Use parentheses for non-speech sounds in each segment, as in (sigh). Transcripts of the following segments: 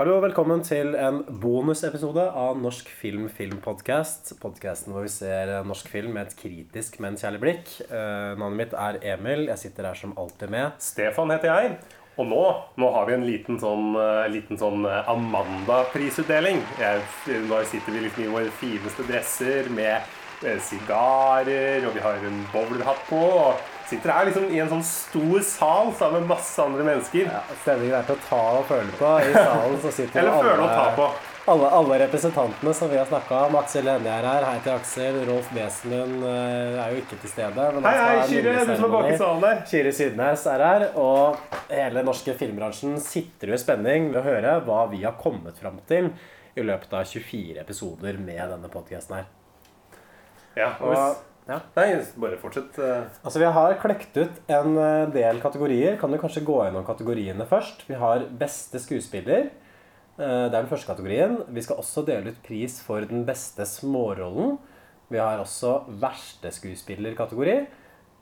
Hallo og velkommen til en bonusepisode av Norsk film Filmpodkast. Podkasten hvor vi ser norsk film med et kritisk, men kjærlig blikk. Eh, navnet mitt er Emil. Jeg sitter her som alltid med. Stefan heter jeg. Og nå, nå har vi en liten sånn, liten sånn uh, Amanda-prisutdeling. Nå sitter vi liksom i våre fineste dresser med uh, sigarer, og vi har en bowlerhatt på. Og sitter her liksom i en sånn stor sal sammen med masse andre mennesker. Ja, Stemningen er til å ta og føle på. I salen så sitter Eller føle og ta på. alle, alle representantene som vi har snakka om. Aksel Hennie er her. Hei til Aksel. Rolf Wesenlund eh, er jo ikke til stede. Men Hei, hei, Kyrre, du som er bak i salen der. Kyrre Sydnes er her, og hele norske filmbransjen sitter jo i spenning ved å høre hva vi har kommet fram til i løpet av 24 episoder med denne podcasten her. Ja, og hvis, ja. nei, bare fortsett. uh, Altså, vi har klekt ut en eh, del kategorier. Kan du kanskje gå gjennom kategoriene først? Vi har beste skuespiller. Eh, Det er den første kategorien. Vi skal også dele ut pris for den beste smårollen. Vi har også verste skuespillerkategori.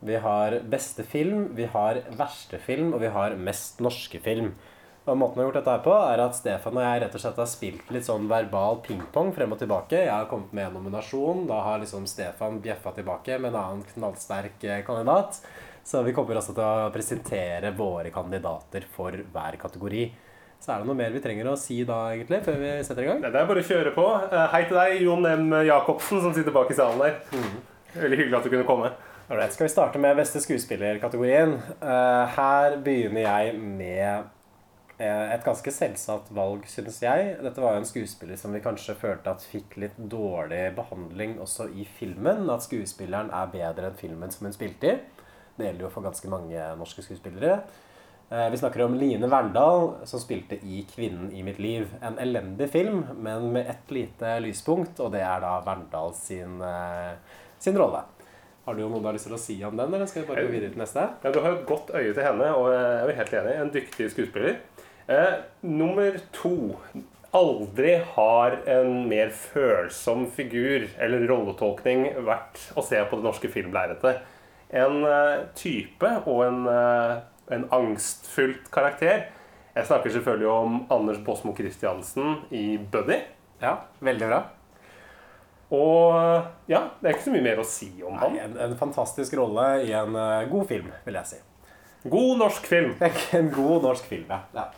Vi har beste film, vi har verste film, og vi har mest norske film. Og måten vi har gjort dette her på, er at Stefan og jeg rett og slett har spilt litt sånn verbal pingpong frem og tilbake. Jeg har kommet med en nominasjon. Da har liksom Stefan bjeffa tilbake med en annen knallsterk eh, kandidat. Så vi kommer også til å presentere våre kandidater for hver kategori. Så er det noe mer vi trenger å si da, egentlig, før vi setter i gang? Nei, Det er bare å kjøre på. Eh, Hei til deg, Jon M. Jacobsen, som sitter bak i salen der. Veldig hyggelig at du kunne komme. Alright, skal vi starte med beste skuespillerkategorien? Eh, her begynner jeg med et ganske selvsagt valg, synes jeg. Dette var jo en skuespiller som vi kanskje følte at fikk litt dårlig behandling også i filmen. At skuespilleren er bedre enn filmen som hun spilte i. Det gjelder jo for ganske mange norske skuespillere. Eh, Vi snakker om Line Verndal, som spilte i 'Kvinnen i mitt liv'. En elendig film, men med ett lite lyspunkt, og det er da Verndal sin, eh, sin rolle. Har du noe du har lyst til å si om den, eller skal vi bare gå videre til neste? Ja, Du har jo godt øye til henne, og jeg er helt enig. En dyktig skuespiller. Eh, nummer to. Aldri har en mer følsom figur eller rolletolkning vært å se på det norske filmlerretet. En eh, type og en, eh, en angstfullt karakter. Jeg snakker selvfølgelig om Anders Båsmo Christiansen i 'Buddy'. Ja, veldig bra. Og eh, ja, det er ikke så mye mer å si om Nei, ham. en, en fantastisk rolle i en eh, god film, vil jeg si. God norsk film. (laughs) En god norsk film, ja. ja.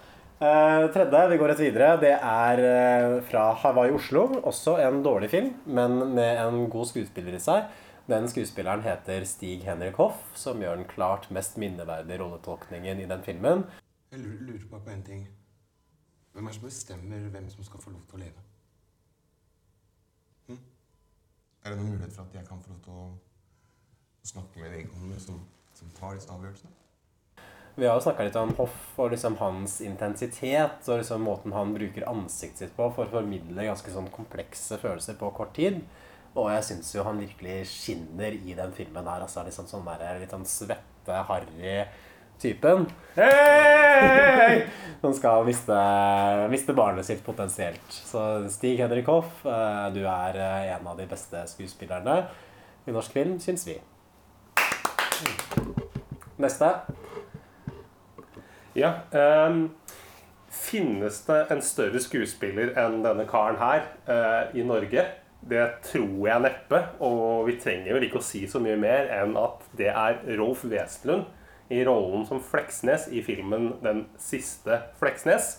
Eh, tredje, vi går rett videre. Det er uh, fra Hawaii Oslo. Også en dårlig film, men med en god skuespiller i seg. Den skuespilleren heter Stig Henrik Hoff, som gjør den klart mest minneverdige rolletolkningen i den filmen. Jeg lurer, bare på en ting. Hvem er det som bestemmer hvem som skal få lov til å leve? Hm? Er det noen mulighet for at jeg kan få lov til å snakke med vedkommende som, som tar disse avgjørelsene? Vi har jo snakka litt om Hoff og liksom hans intensitet og liksom måten han bruker ansiktet sitt på for å formidle ganske sånn komplekse følelser på kort tid. Og jeg syns jo han virkelig skinner i den filmen her. Altså liksom sånn der, litt sånn svette, harry typen. Hey! (laughs) Som skal miste, miste barnet sitt potensielt. Så Stig Henrik Hoff, eh, du er eh, en av de beste skuespillerne i norsk film, syns vi. Neste. Ja, Um, finnes det en større skuespiller enn denne karen her uh, i Norge? Det tror jeg neppe, og vi trenger vel ikke å si så mye mer enn at det er Rolf Wesenlund i rollen som Fleksnes i filmen 'Den siste Fleksnes'.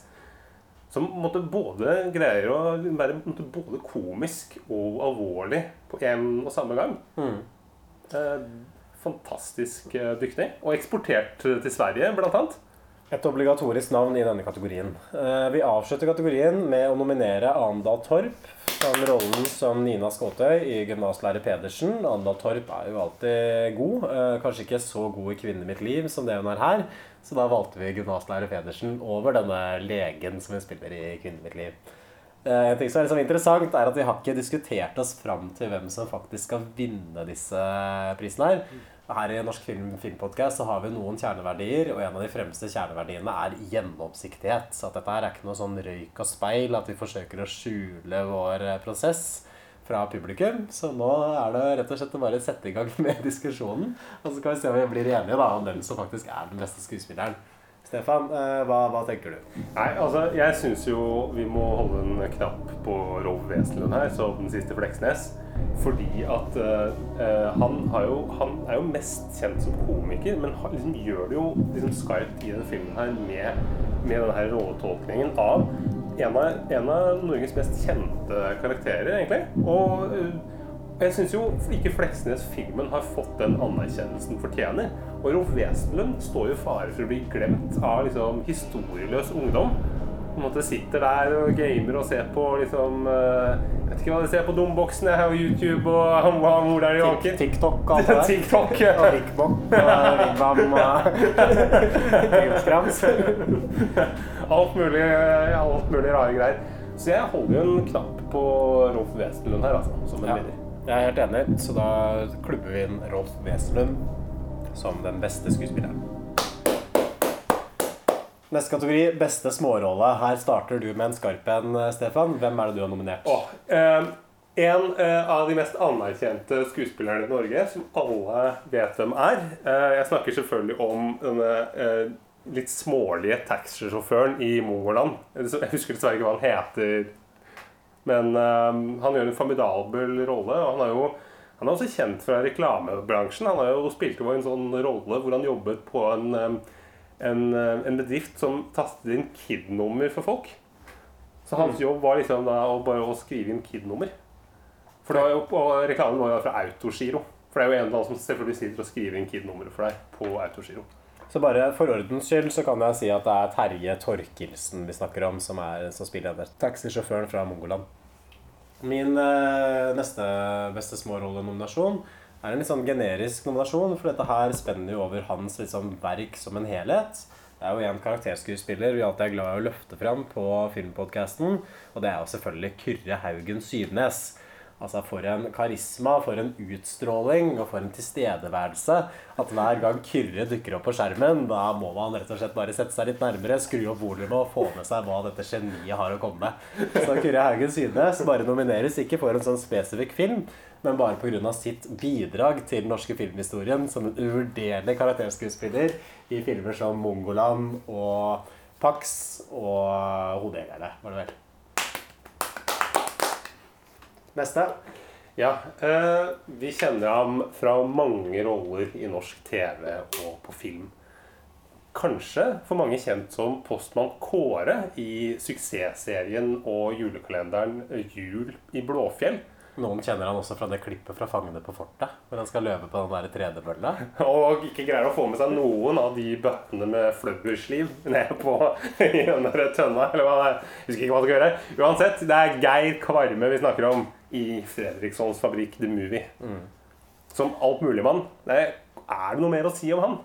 Som måtte både greier å være både komisk og alvorlig på en og samme gang. Eh, fantastisk eh, dyktig. Og eksportert til Sverige, blant annet. Et obligatorisk navn i denne kategorien. Eh, Vi avslutter kategorien med å nominere Andal Torp som rollen som Nina Skåtøy i 'Gymnaslærer Pedersen'. Andal Torp er jo alltid god. eh, Kanskje ikke så god i 'Kvinne mitt liv' som det hun er her. Så da valgte vi gymnaslærer Pedersen over denne legen som hun spiller i 'Kvinne mitt liv'. Eh, En ting som er sånn interessant, er at vi har ikke diskutert oss fram til hvem som faktisk skal vinne disse prisene her. Her i Norsk Film Filmpodcast så har vi noen kjerneverdier, og en av de fremste kjerneverdiene er gjennomsiktighet. Så at dette her er ikke noe sånn røyk og speil, at vi forsøker å skjule vår eh, prosess fra publikum. Så nå er det rett og slett å bare sette i gang (laughs) med diskusjonen. Og så kan vi se om vi blir enige da, om hvem som faktisk er den beste skuespilleren. Stefan, eh, hva, hva tenker du? Nei, altså, jeg syns jo vi må holde en knapp på Rolf Wesenlund her, så den siste Fleksnes. Fordi at uh, han, jo, han er jo mest kjent som komiker, men han liksom gjør det jo liksom skarpt i denne filmen her med, med denne her rolletolkningen av en av, en av Norges mest kjente karakterer, egentlig. Og uh, jeg syns jo ikke Fleksnes-filmen har fått den anerkjennelsen fortjener. Og Rolf Wesenlund står jo i fare for å bli glemt av liksom, historieløs ungdom. På en måte sitter der og gamer og ser på liksom eh, Jeg vet ikke hva de ser på domboksen jeg har YouTube og (laughs) han var mor der i. TikTok og (laughs) alt det. TikTok. Og Rickbock og Wigwam og Krimskrams. (laughs) Alt mulig, alt mulig rare greier. Så jeg holder jo en knapp på Rolf Wesenlund her, altså. Som en Ja, vinner. jeg er helt enig, så da klubber vi inn Rolf Wesenlund som den beste skuespilleren. Neste kategori, beste smårolle. Her starter du med en skarp en, Stefan. Hvem er det du har nominert? Oh, eh, en eh, av de mest anerkjente skuespillerne i Norge, som alle vet hvem er. Eh, jeg snakker selvfølgelig om denne eh, litt smålige taxisjåføren i Mongoland. Jeg husker dessverre ikke hva han heter. Men eh, han gjør en formidabel rolle. og Han er jo han er også kjent fra reklamebransjen. Han har jo spilt over en sånn rolle hvor han jobbet på en, eh, en, eh, en bedrift som tastet inn KID-nummer for folk. Så hans jobb var liksom da å bare å skrive inn KID-nummer. For jo, og reklamen var jo fra Autogiro. For det er jo en eller annen som selvfølgelig sitter og skriver inn KID-nummeret for deg på Autogiro. Så bare for ordens skyld så kan jeg si at det er Terje Torkelsen vi snakker om, som, er, som spiller denne taxisjåføren fra Mongoland. Min eh, neste beste smårollenominasjon er en litt sånn generisk nominasjon, for dette her spenner jo over hans liksom, verk som en helhet. Det er jo en karakterskuespiller vi alltid er glad i å løfte fram på filmpodkasten, og det er jo selvfølgelig Kyrre Haugen Sydnes. Altså For en karisma, for en utstråling og for en tilstedeværelse. At hver gang Kyrre dukker opp på skjermen, da må man rett og slett bare sette seg litt nærmere, skru opp volumet og få med seg hva dette geniet har å komme med. Så Kyrre Haugen Sydnes bare nomineres ikke for en sånn spesifikk film, men bare pga. sitt bidrag til den norske filmhistorien som en uvurderlig karakterskuespiller i filmer som Mongoland og Pax og Hodejegerne, var det vel. Neste. Ja, eh, vi kjenner ham fra mange roller i norsk TV og på film. Kanskje for mange kjent som postmann Kåre i suksessserien og julekalenderen Jul i Blåfjell. Noen kjenner han også fra det klippet fra 'Fangene på fortet', hvor han skal løpe på den der tredemølla. (laughs) Og ikke greier å få med seg noen av de bøttene med fløbbelsliv ned på i den der tønna. Eller hva det er. Husker ikke hva det skal gjøre. Uansett, det er Geir Kvarme vi snakker om i Fredrikssons Fabrikk The Movie. Som altmuligmann. Er det noe mer å si om han?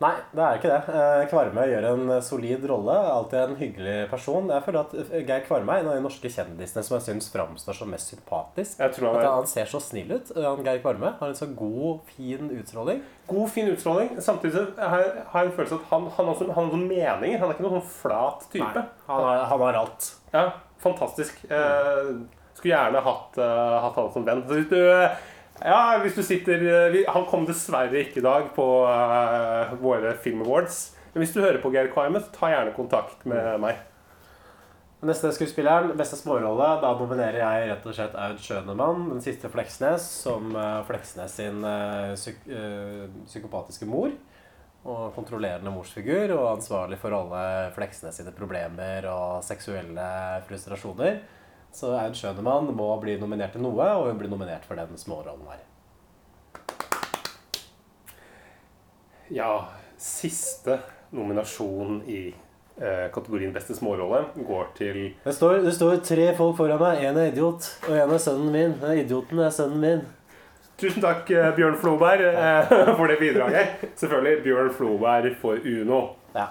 Nei, det er ikke det. Eh, Kvarme gjør en eh, solid rolle. Alltid en hyggelig person. Jeg føler at eh, Geir Kvarme er en av de norske kjendisene som jeg syns framstår som mest sympatisk. Jeg tror han er... At han ser så snill ut. Han Geir Kvarme har en så god, fin utstråling. god, fin utstråling. Samtidig har jeg har jeg en følelse at han, han, har også, han har noen meninger. Han er ikke noen sånn flat type. Nei, han, har, han har alt. Ja, fantastisk. Eh, skulle gjerne hatt, uh, hatt han som venn. Så hvis du, ja, hvis du sitter eh, vi, Han kom dessverre ikke i dag på uh, våre Film Awards. Men hvis du hører på Geir Kvarme, ta gjerne kontakt med meg. Neste skuespilleren, beste smårolle, da nominerer jeg rett og slett Aud Schønemann, den siste Fleksnes, som uh, Fleksnes sin uh, psyk psykopatiske mor. Og kontrollerende morsfigur, og ansvarlig for alle Fleksnes sine problemer og seksuelle frustrasjoner. Så Aud Schønemann må bli nominert til noe, og hun blir nominert for den smårollen her. Ja, siste nominasjon i eh, kategorien beste smårolle går til Det står, det står tre folk foran meg. En er idiot, og en er sønnen min. Idioten er sønnen min. Tusen takk, eh, Bjørn Floberg, eh, (laughs) for det bidraget. Selvfølgelig Bjørn Floberg for Uno. Ja.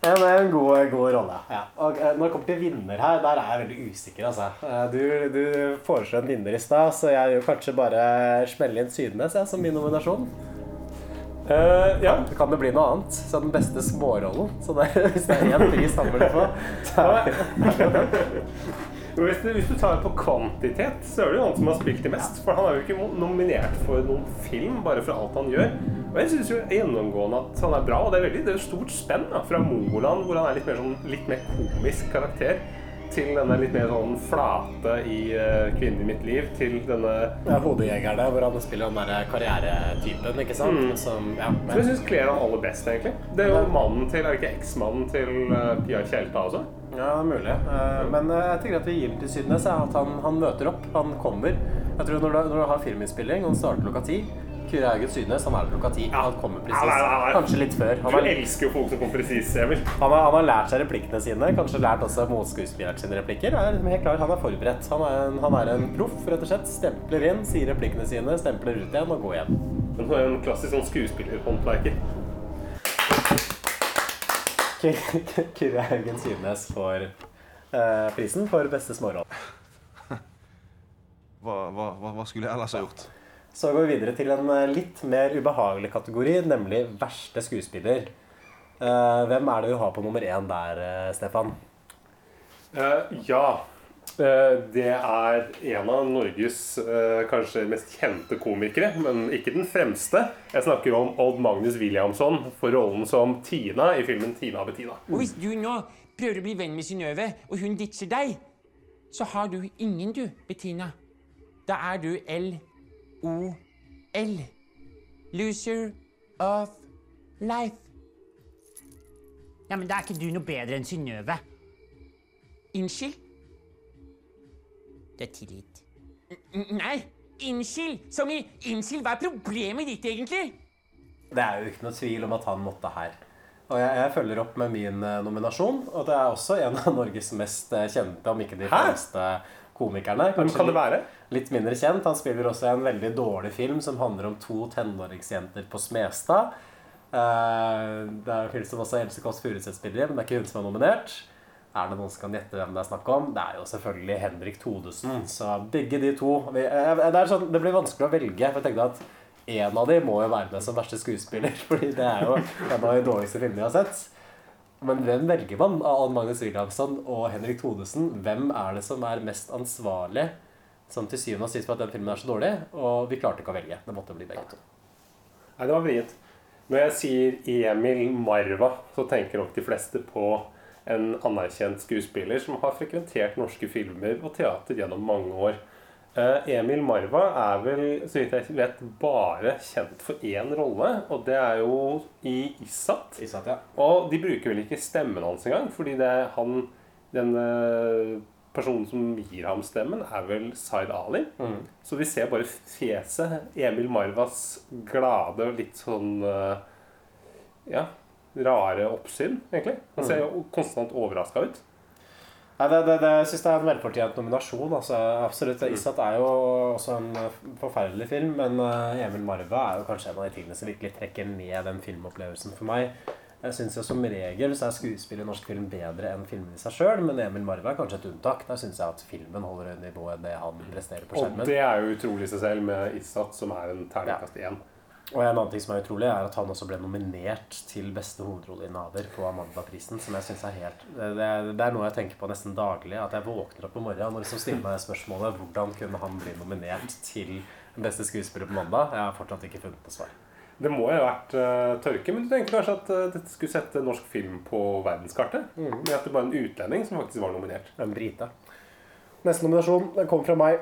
Ja, det er en god, god rolle. Ja. Og når det kommer til vinner her, der er jeg veldig usikker, altså. Eh, Du, du foreslo en vinner i stad, så jeg vil kanskje bare smelle inn Sydnes ja, som min nominasjon. Uh, ja, Det kan jo bli noe annet. Så den beste smårollen. Så det, (laughs) hvis det er én pris han burde få, så er det Hvis hvis du tar på kvantitet, så er det jo han som har spilt det mest. For han er jo ikke nominert for noen film, bare for alt han gjør. Og jeg syns gjennomgående at han er bra, og det er veldig det er stort spenn da, fra Moland, hvor han er litt mer, sånn, litt mer komisk karakter, til denne litt mer sånn flate i uh, 'Kvinnen i mitt liv', til denne Ja, Hodejegerne, hvor han spiller den der karrieretypen, ikke sant? Som, ja, Som jeg syns kler han aller best, egentlig. Det er jo mannen til, er det ikke eksmannen til uh, Pia Tjelta også? Ja, mulig. Eh, Men eh, jeg tenker at vi gir den til Sydnes. At han, han møter opp. Han kommer. Jeg tror Når du, når du har filminnspilling og den starter klokka ti Kyrre Haugen Sydnes han er der klokka ti. Han kommer Ja, nei, nei. presis. Kanskje litt før. Han Du elsker jo folk som kommer presis, Emil. han, har, han har lært seg replikkene sine. Kanskje lært også motskuespilleren sine replikker. Er liksom helt klar, Han er forberedt. Han er, en, han er en proff, rett og slett. Stempler inn, sier replikkene sine, stempler ut igjen og går hjem. Han er en klassisk sånn skuespillerhåndverker. Kyrre Haugen Sydnes får eh, prisen for beste smårolle. Hva, hva, hva, hva skulle jeg ellers ha gjort? Så går vi videre til en eh, litt mer ubehagelig kategori, nemlig verste skuespiller. Eh, hvem er det vi har på nummer én der, eh, Stefan? Eh, ja. Eh, det er en av Norges kanskje mest kjente komikere, men ikke den fremste. Jeg snakker om Odd Magnus Williamson for rollen som Tina i filmen 'Tina og Bettina'. Og hvis du nå prøver å bli venn med Synnøve, og hun ditcher deg, så har du ingen, du, Bettina. Da er du L-O-L. Loser of life. Ja, men da er ikke du noe bedre enn Synnøve. Unnskyld? Det er tilgitt. N- Nei, unnskyld! Som i unnskyld, hva er problemet ditt, egentlig? Det er jo ikke noe tvil om at han måtte her. Og jeg, jeg følger opp med min eh, nominasjon, og det er også en av Norges mest eh, kjente, om ikke de Hæ? fremste komikerne. Hvem kan det være? Litt mindre kjent. Han spiller også en veldig dårlig film som handler om to tenåringsjenter på Smestad. Uh, det er film som også Else Kåss Furuseth spiller i, men det er ikke hun som er nominert. Er det noen som kan gjette hvem det er snakk om? Det er jo selvfølgelig Henrik Thodesen. Så begge de to vi, eh, det, er sånn, det blir vanskelig å velge. For jeg tenkte at en av de må jo være med som verste skuespiller. (laughs) Fordi det er jo en av de dårligste filmene jeg har sett. Men hvem velger man av Ann Magnus Williamson og Henrik Thodesen? Hvem er det som er mest ansvarlig som til syvende og sist for at den filmen er så dårlig? Og vi klarte ikke å velge. Det måtte bli begge to. Nei, det var vrient. Når jeg sier Emil Marva, så tenker nok de fleste på en anerkjent skuespiller som har frekventert norske filmer og teater gjennom mange år. Eh, Emil Marva er vel, så vidt jeg vet, bare kjent for én rolle, og det er jo i Isat. Isat, ja. Og de bruker vel ikke stemmen hans engang, fordi det er han Den eh, personen som gir ham stemmen, er vel Zaid Ali. Så vi ser bare fjeset. Emil Marvas glade og litt sånn eh, Ja, rare oppsyn, egentlig. Han ser jo konstant overraska ut. Nei, det, det, det, jeg syns det er en velfortjent nominasjon. Altså, absolutt. Isat er jo også en eh, forferdelig film, men eh, Emil Marva er jo kanskje en av de tingene som virkelig trekker ned den filmopplevelsen for meg. Jeg synes jo Som regel så er skuespill i norsk film bedre enn filmen i seg sjøl, men Emil Marva er kanskje et unntak. Der syns jeg at filmen holder et nivå enn det han presterer på skjermen. Og det er jo utrolig i seg selv med Isat, som er en terningkast én. Og en annen ting som er utrolig, er at han også ble nominert til beste hovedrolleinnehaver på Amanda-prisen. Som jeg synes er helt det, er, det er noe jeg tenker på nesten daglig. At jeg våkner opp om morgenen og liksom stiller meg spørsmålet hvordan kunne han bli nominert til beste skuespiller på mandag. Jeg har fortsatt ikke funnet noe svar. Det må jo ha vært uh, tørke, men du tenker kanskje at uh, dette skulle sette norsk film på verdenskartet? Med at det var en utlending som faktisk var nominert. En brite. Neste nominasjon den kom fra meg.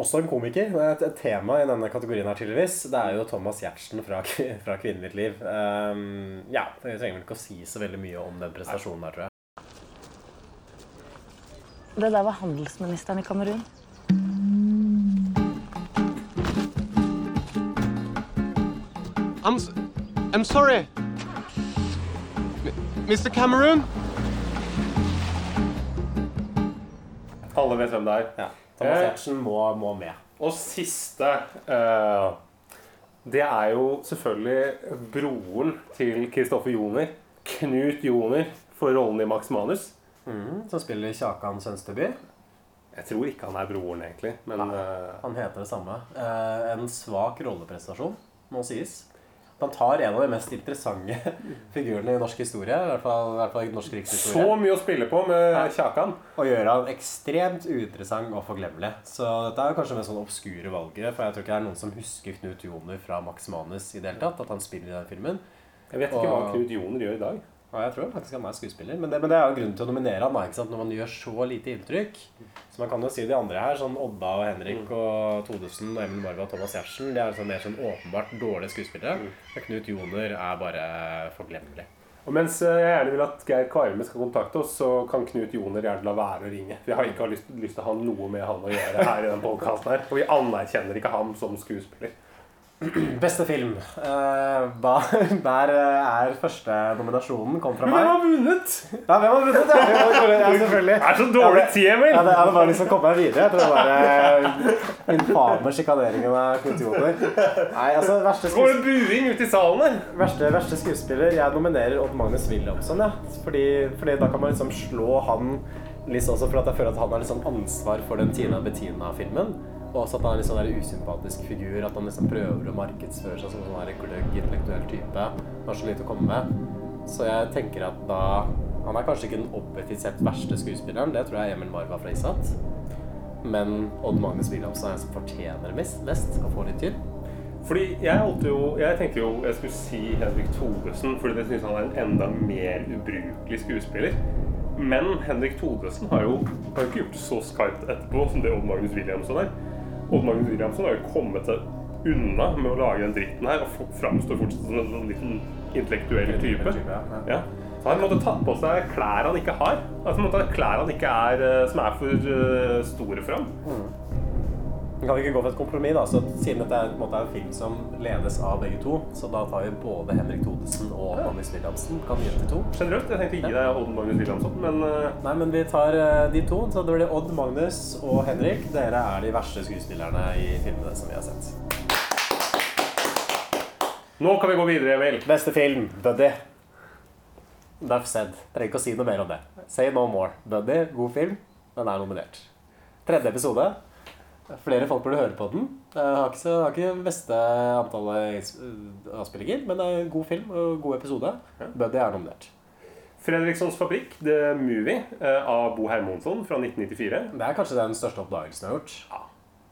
Også en komiker. Det er et, et tema i denne kategorien her tydeligvis. Det er jo Thomas Giertsen fra, (laughs) fra 'Kvinnen mitt liv'. Um, ja, Jeg trenger vel ikke å si så veldig mye om den prestasjonen her, tror jeg. Det der var handelsministeren i Kamerun. I'm, I'm sorry. M- Mr. Cameron? Alle vet hvem det er. Ja, Thomas Eh. Giertsen må, må med. Og siste uh, Det er jo selvfølgelig broren til Kristoffer Joner. Knut Joner for rollen i Max Manus. Som spiller Kjakan Sønsteby. Jeg tror ikke han er broren, egentlig. Men Nei, Han heter det samme. Uh, en svak rolleprestasjon, må sies. Han tar en av de mest interessante (laughs) figurene i norsk historie, i hvert fall, i hvert fall i norsk Så mye å spille på med Kjakan. og gjør han ekstremt uinteressant og forglemmelig. Så dette er jo kanskje det sånn obskure valget, for jeg tror ikke det er noen som husker Knut Joner fra Max Manus i det hele tatt, at han spiller i den filmen. Jeg vet ikke hva Knut Joner gjør i dag. Og jeg tror faktisk han er skuespiller, men det, men det er jo grunnen til å nominere han da, ikke sant? når man gjør så lite inntrykk. Så man kan jo si de andre her, sånn Odda og Henrik og Todesen og Emil Marva og Thomas Giertsen, de er liksom mer sånn åpenbart dårlige skuespillere. Men Knut Joner er bare forglemmelig. Og mens eh, jeg gjerne vil at Geir Kvarme skal kontakte oss, så kan Knut Joner gjerne la være å ringe. For jeg har ikke lyst, lyst til å ha noe med han å gjøre her i den podkasten her. For vi anerkjenner ikke ham som skuespiller. (clears throat) Beste film. Uh, (laughs) der eh, er første nominasjonen kom fra meg. hvem har vunnet? Ja, hvem har vunnet? Ja, selvfølgelig. Det er så dårlig tid, Emil! Ja, det er det bare liksom komme meg videre. Jeg tror var eh, infame sjikaneringen av Knut Joner. Nei, altså, verste Så går det buing ute i salen her. Verste, verste skuespiller Jeg nominerer Odd Magnus Williamson, Ja. Fordi, fordi da kan man liksom slå han litt også for at jeg føler at han har liksom ansvar for den Tina Bettina-filmen. Og også at han er litt sånn usympatisk figur. At han liksom prøver å markedsføre seg som en sånn gløgg, intellektuell type. Har så lite å komme med. Så jeg tenker at da Han er kanskje ikke den objektivt sett verste skuespilleren. Det tror jeg Emil Marva fra Isat. Men Odd Magnus Wilhelmsen er den som fortjener det mest, mest å få litt til. Fordi jeg, jo, jeg tenkte jo jeg skulle si Henrik Thodesen, fordi jeg syns han er en enda mer ubrukelig skuespiller. Men Henrik Thodesen har jo, har ikke gjort det så skarpt etterpå som det Odd Magnus Williamson er. Odd Magnus Williamson har jo kommet seg unna med å lage den dritten her, og framstår fortsatt som en sånn liten intellektuell type. ja. Så han måtte tatt på seg klær han ikke har. Altså måtte ha klær han ikke er, eh, som er for eh, store for ham. Vi kan ikke gå for et kompromiss, da. Så siden dette er, en måte er en film som ledes av begge to, så da tar vi både Henrik Thodesen og Magnus Williamsen. Kan gi dem til to. Generelt. Jeg tenkte å gi deg Odd Magnus Williamson, men eh, Nei, men vi tar eh, de to. Så det blir Odd, Magnus og Henrik. Dere er de verste skuespillerne i filmene som vi har sett. nå kan vi gå videre, Emil. Beste film, Buddy. Duff said. Trenger ikke å si noe mer om det. Say no more. Buddy, god film. Den er nominert. Tredje episode. Flere folk burde høre på den. Jeg har ikke, så, har ikke beste antallet øh, avspillinger, men det er en god film og god episode. Buddy er nominert. Fredrikssons fabrikk, The Movie, eh, av Bo Hermonsson fra 1994. Det er kanskje den største oppdagelsen jeg har gjort. Ja.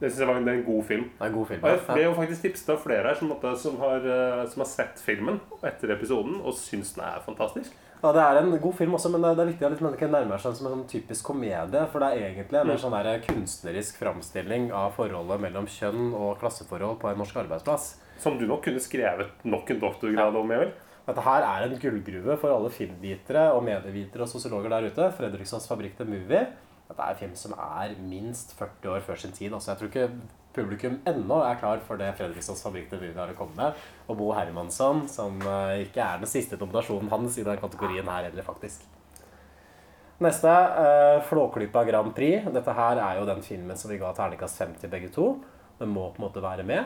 Det synes jeg var en, det er en god film. Det er en god film. Og jeg ja. ble jo faktisk tipset av flere her som, som, har, eh, som har sett filmen etter episoden og syns den er fantastisk. Ja, det er en god film også, men det er- det er viktig at den ikke nærmer seg som en sånn typisk komedie. For det er egentlig en sånn der kunstnerisk framstilling av forholdet mellom kjønn og klasseforhold på en norsk arbeidsplass. Som du nok kunne skrevet nok en doktorgrad om, Emil. Dette her er en gullgruve for alle filmvitere og medievitere og sosiologer der ute. Fredrikssons Fabrikk The Movie. Dette er en film som er minst 40 år før sin tid. Altså, jeg tror ikke publikum ennå er klar for det Fredrikssons Fabrikk The Movie har å komme med. Og Bo Hermansson, som eh, ikke er den siste nominasjonen hans i den kategorien her heller, faktisk. Neste, eh, Flåklypa Grand Prix. Dette her er jo den filmen som vi ga terningkast 5 til begge to. Den må på en måte være med.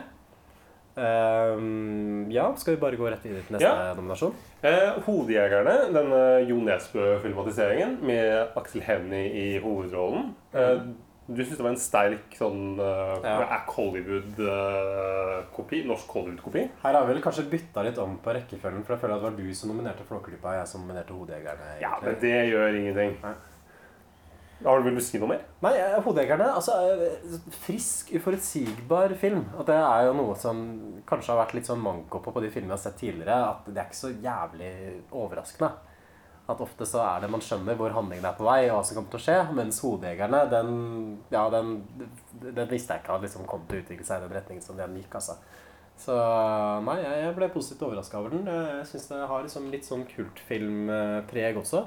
Ehm, ja, skal vi bare gå rett videre til neste Ja. nominasjon? Eh, Hodejegerne, denne Jo Nesbø-filmatiseringen med Aksel Hennie i hovedrollen. Eh, du syns det var en sterk sånn uh, Ja. Hollywood-kopi? norsk Hollywood-kopi? Her har vi vel kanskje bytta litt om på rekkefølgen, for jeg føler at det var du som nominerte Flåklypa, og jeg som nominerte Hodejegerne. Ja, men det gjør ingenting. Nei. Har du Vil du si noe mer? Nei, eh, Hodejegerne altså, eh, Frisk, uforutsigbar film. Og det er jo noe som kanskje har vært litt sånn manko på på de filmene jeg har sett tidligere. At det er ikke så jævlig overraskende. At ofte så er det man skjønner hvor handlingen er på vei, og hva som kommer til å skje. Mens Hodejegerne, den, ja, den, den visste jeg ikke hadde liksom kommet til å utvikle seg i den retningen som den gikk. altså. Så nei, jeg ble positivt overraska over den. Jeg syns det har liksom litt sånn kultfilmpreg også.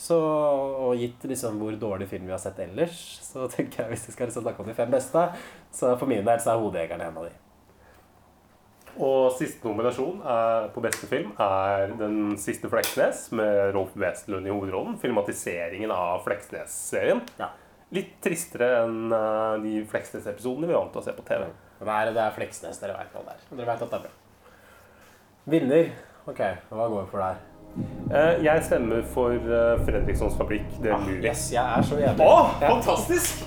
Så, og gitt liksom hvor dårlig film vi har sett ellers, så tenker jeg hvis vi skal liksom snakke om de fem beste, så for min del så er 'Hodejegerne' en av de. Og siste nominasjon er, på beste film er Den siste Fleksnes med Rolf Wesenlund i hovedrollen. Filmatiseringen av Fleksnes-serien. Ja. Litt tristere enn eh, de Fleksnes-episodene vi er vant til å se på TV. Nei, er, det er Fleksnes, dere veit hva det er. Dere vet at det er bra. Vinner. Ok, hva går vi for der? Eh, jeg stemmer for eh, Fredrikssons Fabrikk. The Ah, Movie. yes, jeg er så enig. Å, Ja. fantastisk!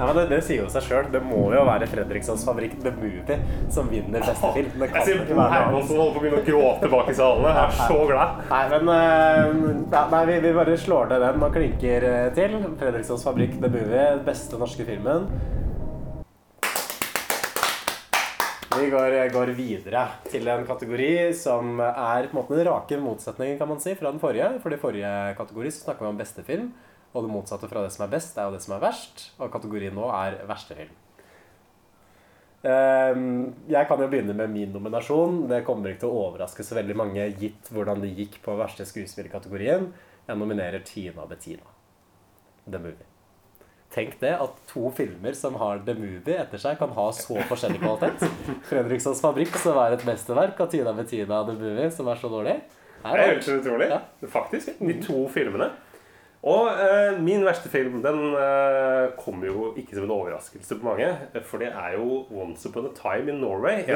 Ja, men det, det sier jo seg sjøl. Det må jo være Fredrikssons Fabrikk The Movie som vinner beste film. Det Jeg sier ser være noe annet. Hermansen holder på å begynne å gråte bak i salene. Jeg er så glad. Nei, men eh, ja, nei, vi, vi bare slår ned den og klinker eh, til. Fredrikssons Fabrikk The Movie, beste norske filmen. Vi går, går videre til en kategori som er på en måte den rake motsetningen kan man si, fra den forrige. For i forrige kategori så snakka vi om beste film, og det motsatte fra det som er best, er jo det som er verst. Og kategorien nå er verste film. Ehm, Jeg kan jo begynne med min nominasjon. Det kommer ikke til å overraske så veldig mange gitt hvordan det gikk på verste skuespillerkategorien. Jeg nominerer Tina Bettina. The Movie. Tenk det at to filmer som har The Movie etter seg, kan ha så forskjellig kvalitet. Fredrikssons Fabrikk, som er et mesterverk, og Tina Bettina The Movie, som er så dårlig. Det Det er er helt utrolig. Ja. Faktisk. De to filmene. Og eh, min verste film den eh, kommer jo ikke som en overraskelse på mange. For det er jo 'Once Upon a Time in Norway'. (laughs)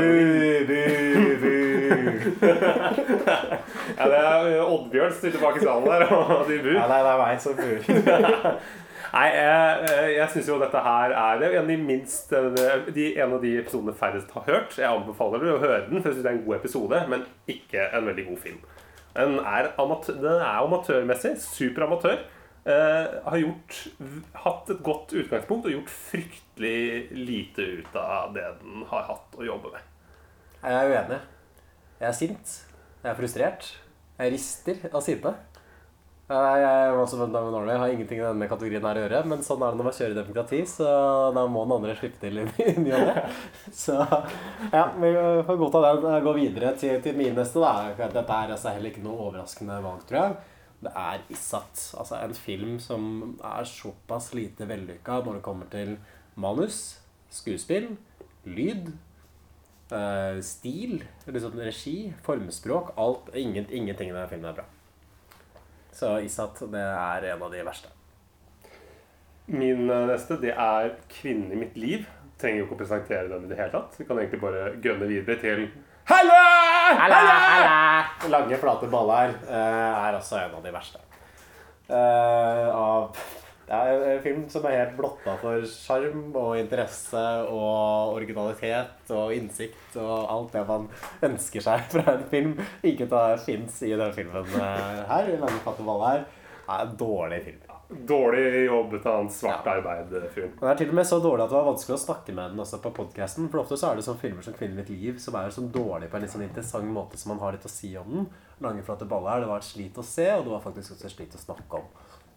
Ja, det er Oddbjørn som sitter bak i salen der og de bur. Ja, nei, det er meg som bur. (laughs) Nei, jeg, jeg syns jo dette her er en av de minst eh, de, En av de episodene færrest har hørt. Jeg anbefaler dere å høre den, for jeg synes det er en god episode, men ikke en veldig god film. Den er, amatør, den er amatørmessig. Superamatør. Uh, har gjort, hatt et godt utgangspunkt og gjort fryktelig lite ut av det den har hatt å jobbe med. Jeg er uenig. Jeg er sint. Jeg er frustrert. Jeg rister av sinne. Jeg, jeg, også Norway har ingenting i denne kategorien her å gjøre, men sånn er det når man kjører demokrati, så da må den andre slippe til i i ny og ne. (laughs) Så ja, vi får godta den. Jeg går videre til, til min neste. da. Dette er altså heller ikke noe overraskende valg, tror jeg. Det er Issat. Altså en film som er såpass lite vellykka når det kommer til manus, skuespill, lyd, eh, stil, liksom regi, formspråk. Alt, ingen, ingenting i denne filmen er bra. Så Isat, det er en av de verste. Min eh, neste det er 'Kvinnen i mitt liv'. Trenger jo ikke å presentere den i det hele tatt. Vi kan egentlig bare gønne videre til Hallo! Lange, flate baller eh, er også en av de verste. Uh, av det er en film som er helt blotta for sjarm og interesse og originalitet og innsikt og alt det man ønsker seg (laughs) fra en film. Ikke det fins i denne filmen her, her. Lange, flate Det er en dårlig film. Dårlig jobbet av en svart arbeid-film. Den er til og med så dårlig at det var vanskelig å snakke med den også på podcasten For ofte så er det sånn filmer som 'Kvinnen mitt liv' som er sånn dårlig på en litt sånn interessant måte som man har litt å si om den. Lange, flate baller. Det var et slit å se, og det var faktisk også et slit å snakke om.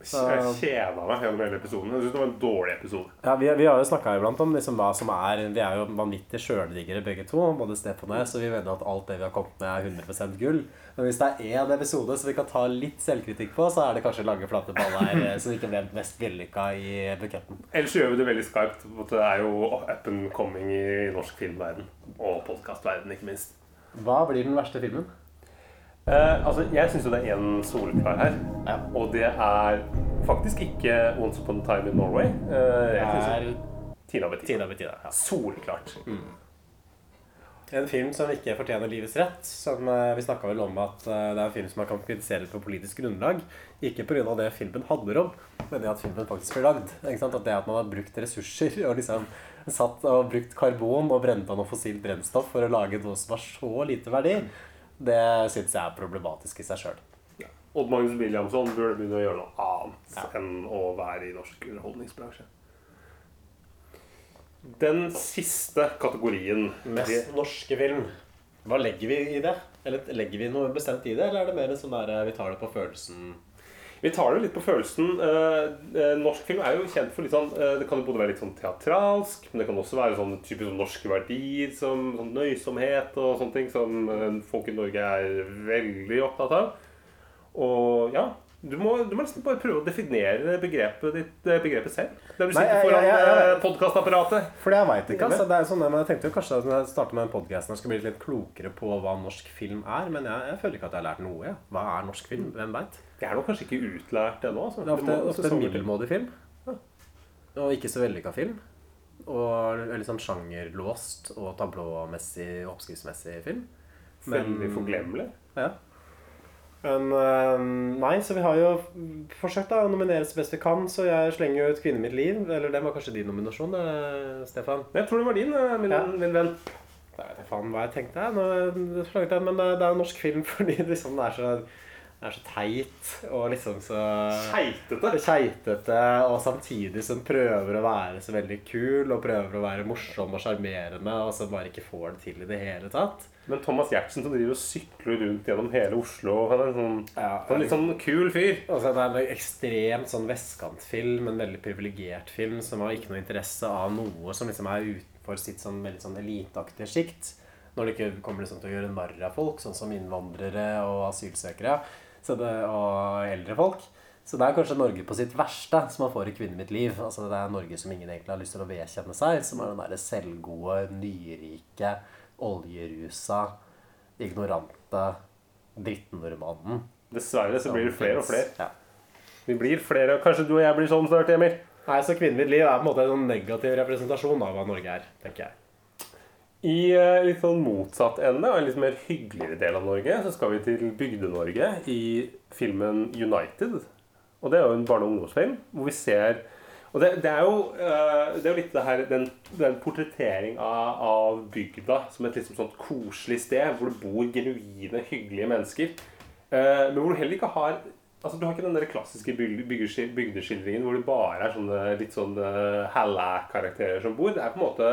Jeg kjeda meg gjennom hele episoden. Jeg synes det var en dårlig episode. Ja, Vi, vi har jo snakka iblant om liksom hva som er Vi er jo vanvittig sjøldiggere begge to, både Stefan og jeg, så vi mener at alt det vi har kommet med, er 100 gull. Men hvis det er én episode som vi kan ta litt selvkritikk på, så er det kanskje Lange, flate baller (laughs) eh, som ikke ble mest vellykka i buketten. Ellers gjør vi det veldig skarpt. Det er jo up and coming i norsk filmverden. Og podkastverden, ikke minst. Hva blir den verste filmen? Eh, altså, jeg syns jo det er én soleklar her. Ja. Og det er faktisk ikke 'Once Upon a Time in Norway'. Eh, jeg synes er Tina Bettina. Tina Bettina. Ja. Soleklart. En film som ikke fortjener livets rett. Som, eh, vi snakka vel om at eh, det er en film som man kan kritisere på politisk grunnlag. Ikke pga. det filmen handler om, men det at filmen faktisk blir lagd. Ikke sant? At det at man har brukt ressurser og liksom satt og brukt karbon og brent av noe fossilt brennstoff for å lage noe som har så lite verdi, det syns jeg er problematisk i seg sjøl. Odd Magnus Williamson burde begynne å gjøre noe annet enn å være i norsk underholdningsbransje. Den siste kategorien Mest norske film. Hva legger vi i det? Eller legger vi noe bestemt i det, eller er det mer sånn der eh, vi tar det på følelsen? Vi tar det litt på følelsen. Eh, eh, norsk film er jo kjent for litt sånn eh, Det kan jo både være litt sånn teatralsk, men det kan også være sånn typisk sånn norske verdier som sånn nøysomhet og sånne ting som folk i Norge er veldig opptatt av. Og ja du må, du må nesten bare prøve å definere begrepet, ditt, eh, begrepet selv. Der du Nei, sitter jeg- foran jeg- jeg- eh, podkastapparatet. For jeg veit ikke. altså, det er sånn, men Jeg tenkte jo kanskje at når jeg starter med den podkasten, jeg skal bli litt klokere på hva norsk film er. Men jeg, jeg føler ikke at jeg har lært noe. ja. Hva er norsk film? Hvem veit? Det er nok kanskje ikke utlært ennå. Altså. Det er ofte, må ofte en middelmådig film. Og ikke så vellykka film. Og litt sånn sjangerlåst og tablåmessig og oppskriftsmessig film. Veldig forglemmelig. Ja. Men eh, nei, så vi har jo forsøkt da, å nominere så best vi kan, så jeg slenger jo ut 'Kvinne mitt liv'. Eller det var kanskje din nominasjon, det, Stefan? Jeg tror det var din, eh, min, Ja. min venn. Jeg vet ikke faen hva jeg tenkte, Nå jeg, men det er jo norsk film (laughs) fordi liksom det er så, det er så teit og liksom så Keitete. keitete, og samtidig som prøver å være så veldig kul og prøver å være morsom og sjarmerende, og så bare ikke får det til i det hele tatt. Men Thomas Giertsen som driver og sykler rundt gjennom hele Oslo Han er en sånn, Ja, en litt sånn kul fyr. Altså, det er en ekstremt sånn vestkantfilm, en veldig privilegert film som har ikke noe interesse av noe som liksom er utenfor sitt sånn veldig sånn eliteaktige sjikt. Når det ikke kommer liksom til å gjøre narr av folk, sånn som innvandrere og asylsøkere så det, og eldre folk. Så det er kanskje Norge på sitt verste som man får i Kvinnen mitt liv'. Altså Det er Norge som ingen egentlig har lyst til å vedkjenne seg, som er den derre selvgode, nyrike, oljerusa, ignorante drittnordmannen. Dessverre så blir det flere og flere. Ja. Vi blir flere. Kanskje du og jeg blir sånn snart, Emil? Nei, så Kvinnen mitt liv er på en måte en sånn negativ representasjon av hva Norge er, tenker jeg. I eh, litt sånn motsatt ende, og en litt mer hyggeligere del av Norge, så skal vi til Bygde-Norge i filmen 'United'. Og det er jo en barne- og ungdomsfilm hvor vi ser Og det, det, er, jo, eh, det er litt det her, den, den portrettering av, av bygda som et liksom sånt koselig sted hvor det bor genuine, hyggelige mennesker. Eh, men hvor du heller ikke har Altså, Du har ikke den der klassiske bygdeskildringen hvor det bare er sånne litt sånn uh, halla-karakterer som bor. Det er på en måte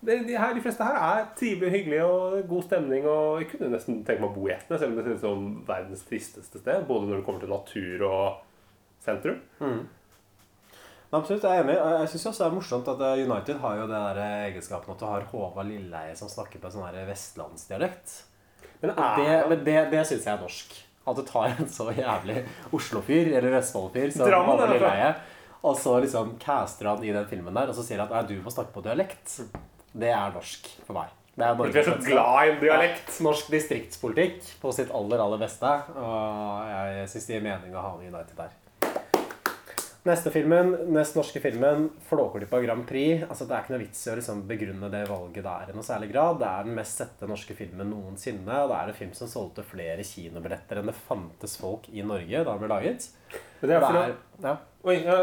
det, de, her, de fleste her er trivelige, hyggelige og god stemning. Og jeg kunne nesten tenke meg å bo i Etne, selv om det ser ut som verdens tristeste sted. Både når det kommer til natur og sentrum. Absolutt, jeg er enig. Og Jeg syns også det er morsomt at eh, United har jo det der egenskapen at du har Håvard Lilleheie som snakker på en sånn her vestlandsdialekt. Men er det, men det, det syns jeg er norsk. At du tar en så jævlig Oslo-fyr, eller Vestfold-fyr, som Drammen, Håvard Lilleheie, og så liksom caster han i den filmen der, og så sier han at du må snakke på dialekt. Det er norsk for meg. Det er Vi er så glad i en dialekt. Ja, norsk distriktspolitikk på sitt aller, aller beste. Og jeg syns det gir mening å ha med United der. Neste filmen, nest norske filmen, 'Flåklypa Grand Prix'. Altså, det er ikke noe vits i å liksom begrunne det valget der i noe særlig grad. Det er den mest sette norske filmen noensinne. Og det er en film som solgte flere kinobilletter enn det fantes folk i Norge da den ble laget. Det er fordi, ja.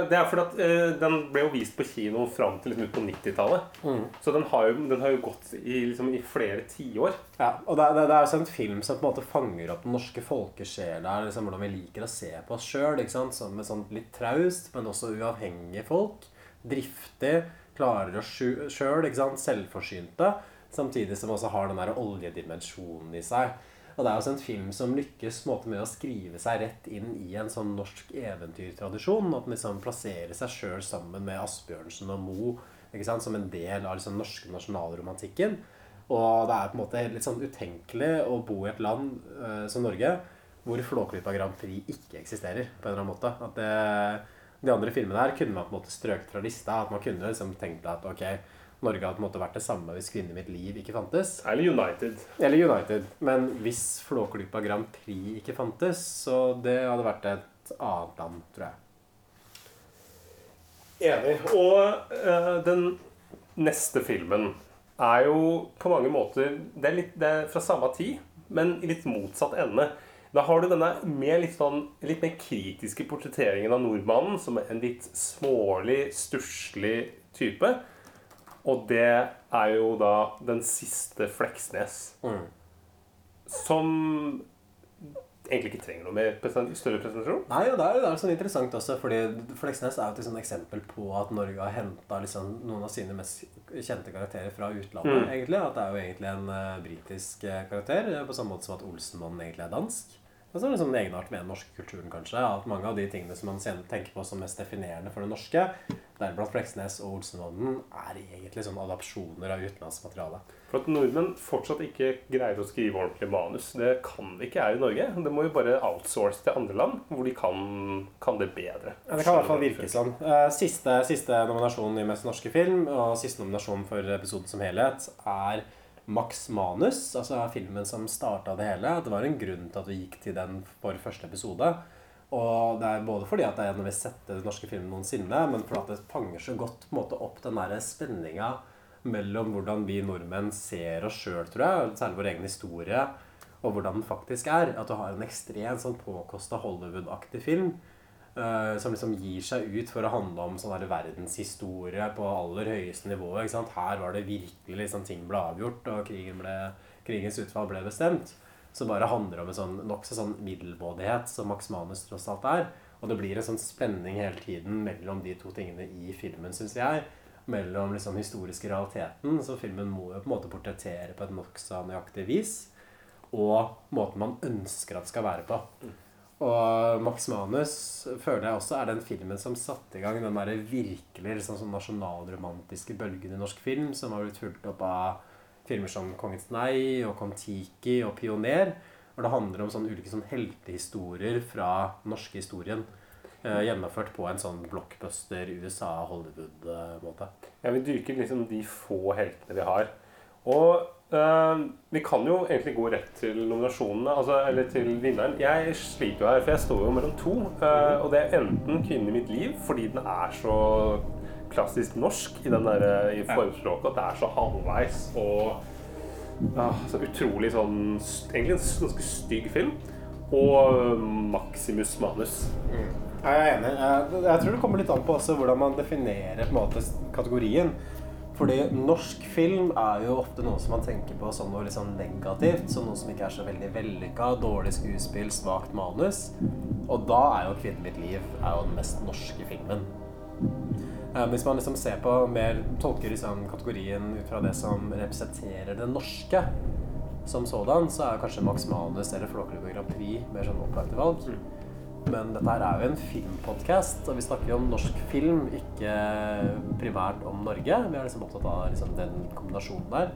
det er fordi at uh, den ble jo vist på kino fram til liksom ut på 90-tallet. Så den har, jo, den har jo gått i, liksom, i flere tiår. Ja, og det, det, det er også en film som på en måte fanger opp den norske folkesjela, liksom hvordan vi liker å se på oss sjøl. Som et sånt litt traust, men også uavhengige folk. Driftig, klarer oss sjøl, selvforsynte. Samtidig som også har den der oljedimensjonen i seg. Og det er også en film som lykkes måte med å skrive seg rett inn i en sånn norsk eventyrtradisjon. At den liksom plasserer seg sjøl sammen med Asbjørnsen og Moe som en del av liksom norske nasjonalromantikken. Og det er på en måte litt sånn utenkelig å bo i et land eh, som Norge hvor Flåklypa Grand Prix ikke eksisterer. på en eller annen måte. At det, De andre filmene her kunne man på en måte strøket fra lista. At man kunne liksom tenkt at ok, Norge hadde på en måte vært det samme hvis 'Kvinne i mitt liv' ikke fantes. Eller United. Eller United. Men hvis Flåklypa Grand Prix ikke fantes, så det hadde vært et annet land, tror jeg. Enig. Og eh, den neste filmen er jo på mange måter Det er, litt, det er fra samme tid, men i litt motsatt ende. Da har du denne mer litt, sånn, litt mer kritiske portretteringen av nordmannen som en litt smålig, stusslig type. Og det er jo da den siste Fleksnes. Som egentlig ikke trenger noe mer større presentasjon. Nei, og det er, det er sånn interessant også, fordi Fleksnes er jo et sånn eksempel på at Norge har henta liksom noen av sine mest kjente karakterer fra utlandet. egentlig, At det er jo egentlig en uh, britisk eh, karakter, eh, på samme måte som at Olsenmannen egentlig er dansk. Og så er det sånn egenart med den norske kulturen, kanskje. At mange av de tingene som man tenker på som mest definerende for det norske, deriblant Fleksnes og Olsenmannen, er egentlig sånn adopsjoner av utenlandsmateriale. For at nordmenn fortsatt ikke greier å skrive ordentlig manus. Det kan vi ikke her i Norge. Det må jo bare outsource til andre land, hvor de kan, kan det bedre. Ja, det kan i hvert fall virke sånn. Eh, Siste, siste nominasjon i Mest norske film, og siste nominasjon for episoden som helhet, er Max Manus, altså filmen som starta det hele. Det var en grunn til at vi gikk til den for første episode. Og det er både fordi at det er en av de mest sette norske filmene noensinne, men fordi at det fanger så godt måte opp den der spenninga mellom hvordan vi nordmenn ser oss sjøl, tror jeg, særlig vår egen historie, og hvordan den faktisk er. At du har en ekstremt sånn påkosta Hollywood-aktig film uh, som liksom gir seg ut for å handle om sånn der verdenshistorie på aller høyeste nivå. Her var det virkelig liksom ting ble avgjort, og krigen ble, krigens utfall ble bestemt. Som bare handler om en sånn nokså sånn middelmådighet som Max Manus tross alt er. Og det blir en sånn spenning hele tiden mellom de to tingene i filmen, syns jeg. Mellom liksom historiske realiteten, så filmen må jo på en måte portrettere på et nokså nøyaktig vis, og måten man ønsker at det skal være på. Og Max Manus føler jeg også er den filmen som satte i gang den der virkelig liksom sånn nasjonalromantiske bølgen i norsk film, som har blitt fulgt opp av filmer som 'Kongens nei' og 'Kon-Tiki' og 'Pioner'. Og det handler om sånne ulike sånn heltehistorier fra den norske historien. Eh, gjennomført på en sånn blockbuster USA-Hollywood-måte. Ja, vi dyrker liksom de få heltene vi har. Og eh, vi kan jo egentlig gå rett til nominasjonene, altså, eller til vinneren. Jeg sliter jo her, for jeg står jo mellom to. eh, og det er enten 'Kvinnen i mitt liv', fordi den er så klassisk norsk i, den der, eh, i formspråket, at det er så halvveis og ja, så utrolig sånn Egentlig en ganske stygg film. Og Maximus Manus. Mm. Jeg er enig. Jeg, jeg tror det kommer litt an på også hvordan man definerer måte kategorien. Fordi norsk film er jo ofte noe som man tenker på som noe sånn negativt. Som noe som ikke er så veldig vellykka. Dårlig skuespill, svakt manus. Og da er jo 'Kvinnen mitt liv' er jo den mest norske filmen. Eh, Hvis man liksom ser på mer tolker liksom kategorien ut fra det som representerer det norske som sådan, så er kanskje Max Manus eller Flåklypa Grand Prix mer sånn opplagte valg. Men dette her er jo en filmpodkast, og vi snakker jo om norsk film, ikke primært om Norge. Vi er liksom opptatt av liksom den kombinasjonen der.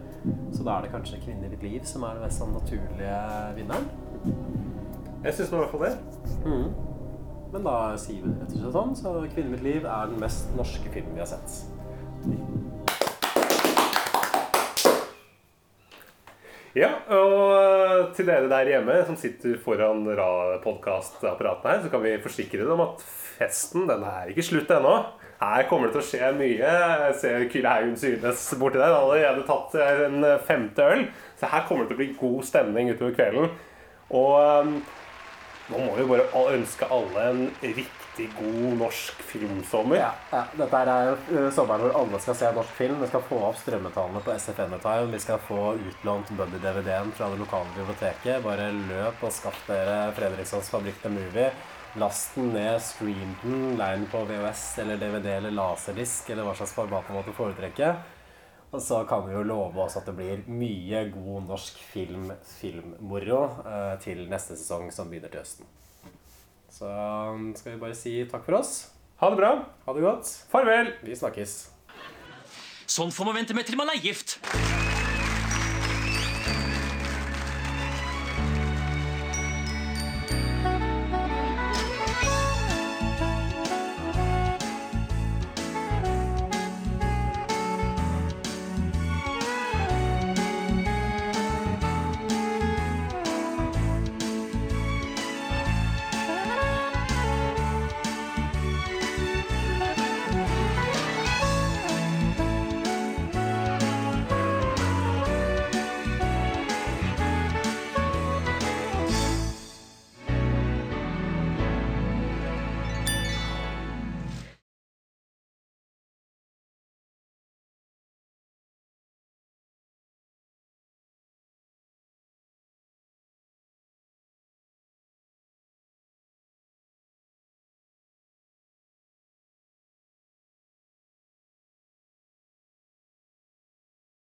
Så da er det kanskje 'Kvinner i liv' som er den mest sånn naturlige vinneren. Jeg syns i hvert fall det. Men da sier vi det rett og slett sånn, så 'Kvinnen mitt liv' er den mest norske filmen vi har sett. Ja, og eh, til dere der hjemme som sitter foran podkastapparatene her, så kan vi forsikre dere om at festen den er ikke slutt ennå. Her kommer det til å skje mye. Jeg ser Kyrre Haugen Synes borti der. Allerede tatt eh, en femte øl. Så her kommer det til å bli god stemning utover kvelden. Og eh, nå må vi bare ønske alle en riktig god norsk filmsommer. Ja, ja. Dette er eh, sommeren hvor alle skal se norsk film. Vi skal få opp strømmetallene på SFN-time. Vi skal få utlånt Buddy-DVD-en fra det lokale biblioteket. Bare løp og skaff dere Fredrikssons Fabrikk The Movie. Last den ned, stream den, lei den på VHS eller DVD eller laserdisk eller hva slags format man måtte foretrekke. Og så kan vi jo love oss at det blir mye god norsk film, filmmoro eh, til neste sesong som begynner til høsten. Så um, skal vi bare si takk for oss. Ha det bra. Ha det godt. Farvel. Vi snakkes. Sånn får man vente med til man er gift.